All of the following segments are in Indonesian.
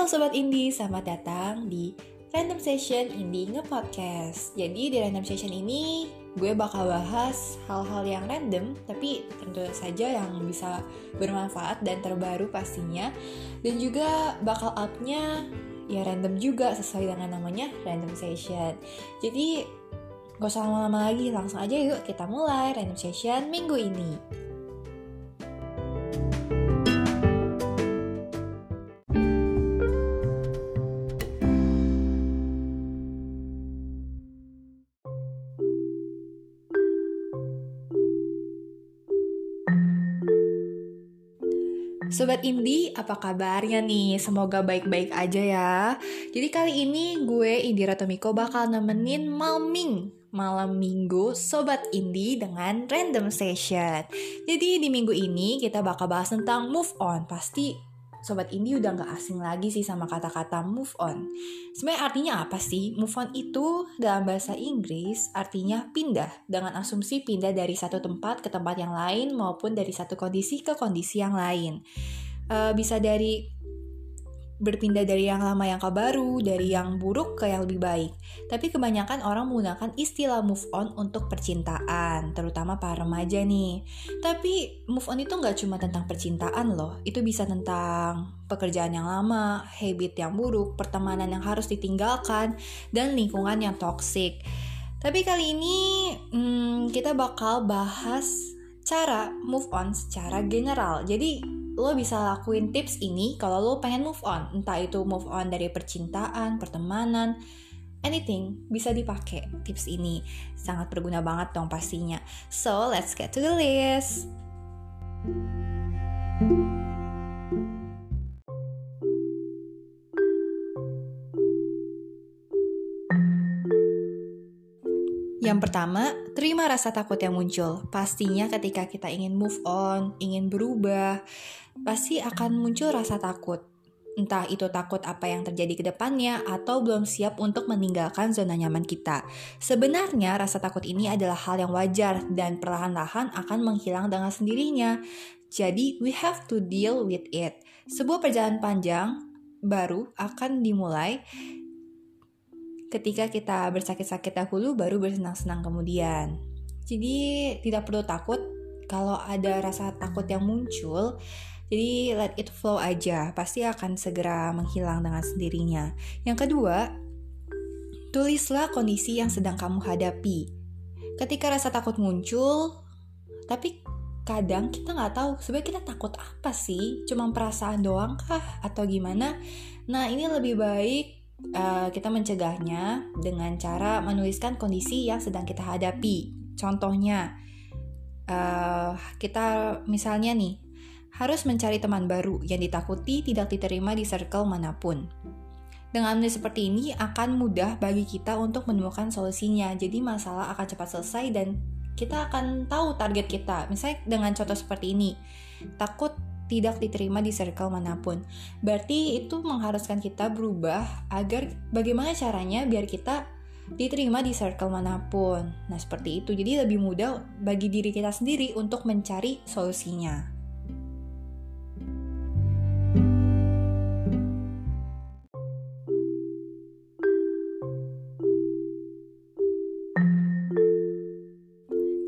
Halo Sobat Indie, selamat datang di Random Session Indie Nge-Podcast. Jadi di Random Session ini gue bakal bahas hal-hal yang random Tapi tentu saja yang bisa bermanfaat dan terbaru pastinya. Dan juga bakal upnya ya random juga sesuai dengan namanya Random Session. Jadi gak usah lama-lama lagi, langsung aja yuk kita mulai Random Session minggu ini Sobat Indi, apa kabarnya nih? Semoga baik-baik aja ya. Jadi kali ini gue Indira Tomiko bakal nemenin Malming malam minggu Sobat Indi dengan Random Session. Jadi di minggu ini kita bakal bahas tentang move on. Pasti Sobat Indi udah gak asing lagi sih sama kata-kata move on. Sebenarnya artinya apa sih? Move on itu dalam bahasa Inggris artinya pindah dengan asumsi pindah dari satu tempat ke tempat yang lain maupun dari satu kondisi ke kondisi yang lain. Uh, bisa dari berpindah dari yang lama yang ke baru, dari yang buruk ke yang lebih baik. Tapi kebanyakan orang menggunakan istilah move on untuk percintaan, terutama para remaja nih. Tapi move on itu nggak cuma tentang percintaan loh, itu bisa tentang pekerjaan yang lama, habit yang buruk, pertemanan yang harus ditinggalkan, dan lingkungan yang toksik. Tapi kali ini hmm, kita bakal bahas cara move on secara general. Jadi lo bisa lakuin tips ini kalau lo pengen move on. Entah itu move on dari percintaan, pertemanan, anything bisa dipakai tips ini. Sangat berguna banget dong pastinya. So, let's get to the list. Yang pertama, terima rasa takut yang muncul. Pastinya ketika kita ingin move on, ingin berubah, pasti akan muncul rasa takut. Entah itu takut apa yang terjadi ke depannya atau belum siap untuk meninggalkan zona nyaman kita. Sebenarnya rasa takut ini adalah hal yang wajar dan perlahan-lahan akan menghilang dengan sendirinya. Jadi we have to deal with it. Sebuah perjalanan panjang baru akan dimulai ketika kita bersakit-sakit dahulu baru bersenang-senang kemudian. Jadi tidak perlu takut kalau ada rasa takut yang muncul jadi let it flow aja, pasti akan segera menghilang dengan sendirinya. Yang kedua, tulislah kondisi yang sedang kamu hadapi. Ketika rasa takut muncul, tapi kadang kita nggak tahu sebenarnya kita takut apa sih? Cuma perasaan doang kah atau gimana? Nah ini lebih baik uh, kita mencegahnya dengan cara menuliskan kondisi yang sedang kita hadapi. Contohnya, uh, kita misalnya nih harus mencari teman baru yang ditakuti tidak diterima di circle mana pun. Dengan menulis seperti ini akan mudah bagi kita untuk menemukan solusinya. Jadi masalah akan cepat selesai dan kita akan tahu target kita. Misalnya dengan contoh seperti ini, takut tidak diterima di circle mana pun. Berarti itu mengharuskan kita berubah agar bagaimana caranya biar kita diterima di circle mana pun. Nah, seperti itu. Jadi lebih mudah bagi diri kita sendiri untuk mencari solusinya.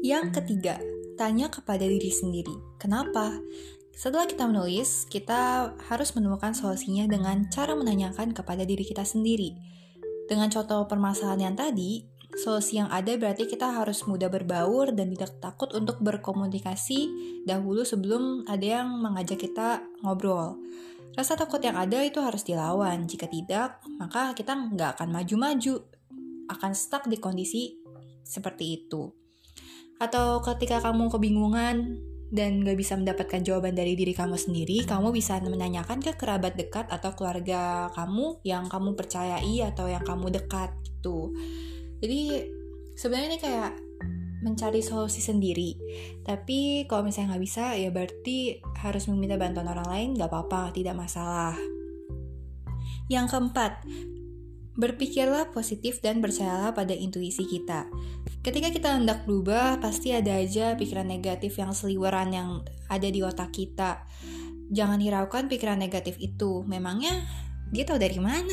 Yang ketiga, tanya kepada diri sendiri. Kenapa? Setelah kita menulis, kita harus menemukan solusinya dengan cara menanyakan kepada diri kita sendiri. Dengan contoh permasalahan yang tadi, solusi yang ada berarti kita harus mudah berbaur dan tidak takut untuk berkomunikasi dahulu sebelum ada yang mengajak kita ngobrol. Rasa takut yang ada itu harus dilawan. Jika tidak, maka kita nggak akan maju-maju, akan stuck di kondisi seperti itu. Atau ketika kamu kebingungan dan gak bisa mendapatkan jawaban dari diri kamu sendiri, kamu bisa menanyakan ke kerabat dekat atau keluarga kamu yang kamu percayai atau yang kamu dekat gitu. Jadi sebenarnya ini kayak mencari solusi sendiri. Tapi kalau misalnya nggak bisa, ya berarti harus meminta bantuan orang lain, nggak apa-apa, tidak masalah. Yang keempat, Berpikirlah positif dan percayalah pada intuisi kita. Ketika kita hendak berubah, pasti ada aja pikiran negatif yang seliweran yang ada di otak kita. Jangan hiraukan pikiran negatif itu. Memangnya Dia tahu dari mana?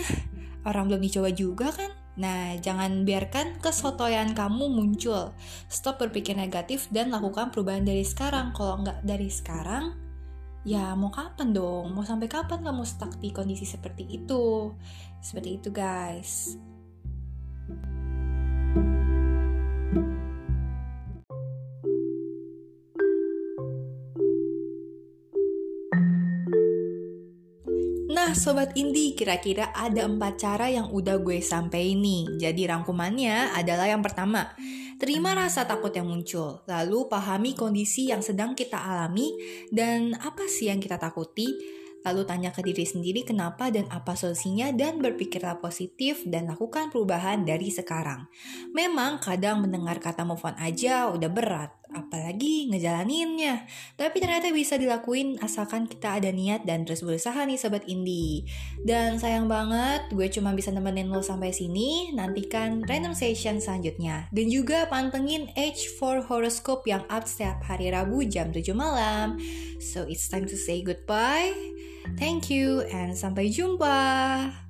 Orang belum dicoba juga kan? Nah, jangan biarkan kesotoyan kamu muncul. Stop berpikir negatif dan lakukan perubahan dari sekarang. Kalau nggak dari sekarang, ya mau kapan dong? Mau sampai kapan kamu stuck di kondisi seperti itu? Seperti itu guys. Nah Sobat Indi, kira-kira ada empat cara yang udah gue sampai nih. Jadi rangkumannya adalah yang pertama, terima rasa takut yang muncul. Lalu pahami kondisi yang sedang kita alami dan apa sih yang kita takuti. Lalu tanya ke diri sendiri kenapa dan apa solusinya dan berpikirlah positif dan lakukan perubahan dari sekarang. Memang kadang mendengar kata move on aja udah berat, apalagi ngejalaninnya. Tapi ternyata bisa dilakuin asalkan kita ada niat dan terus berusaha nih sobat Indi. Dan sayang banget gue cuma bisa nemenin lo sampai sini. Nantikan random session selanjutnya. Dan juga pantengin H4 Horoscope yang up setiap hari Rabu jam 7 malam. So it's time to say goodbye. Thank you and sampai jumpa.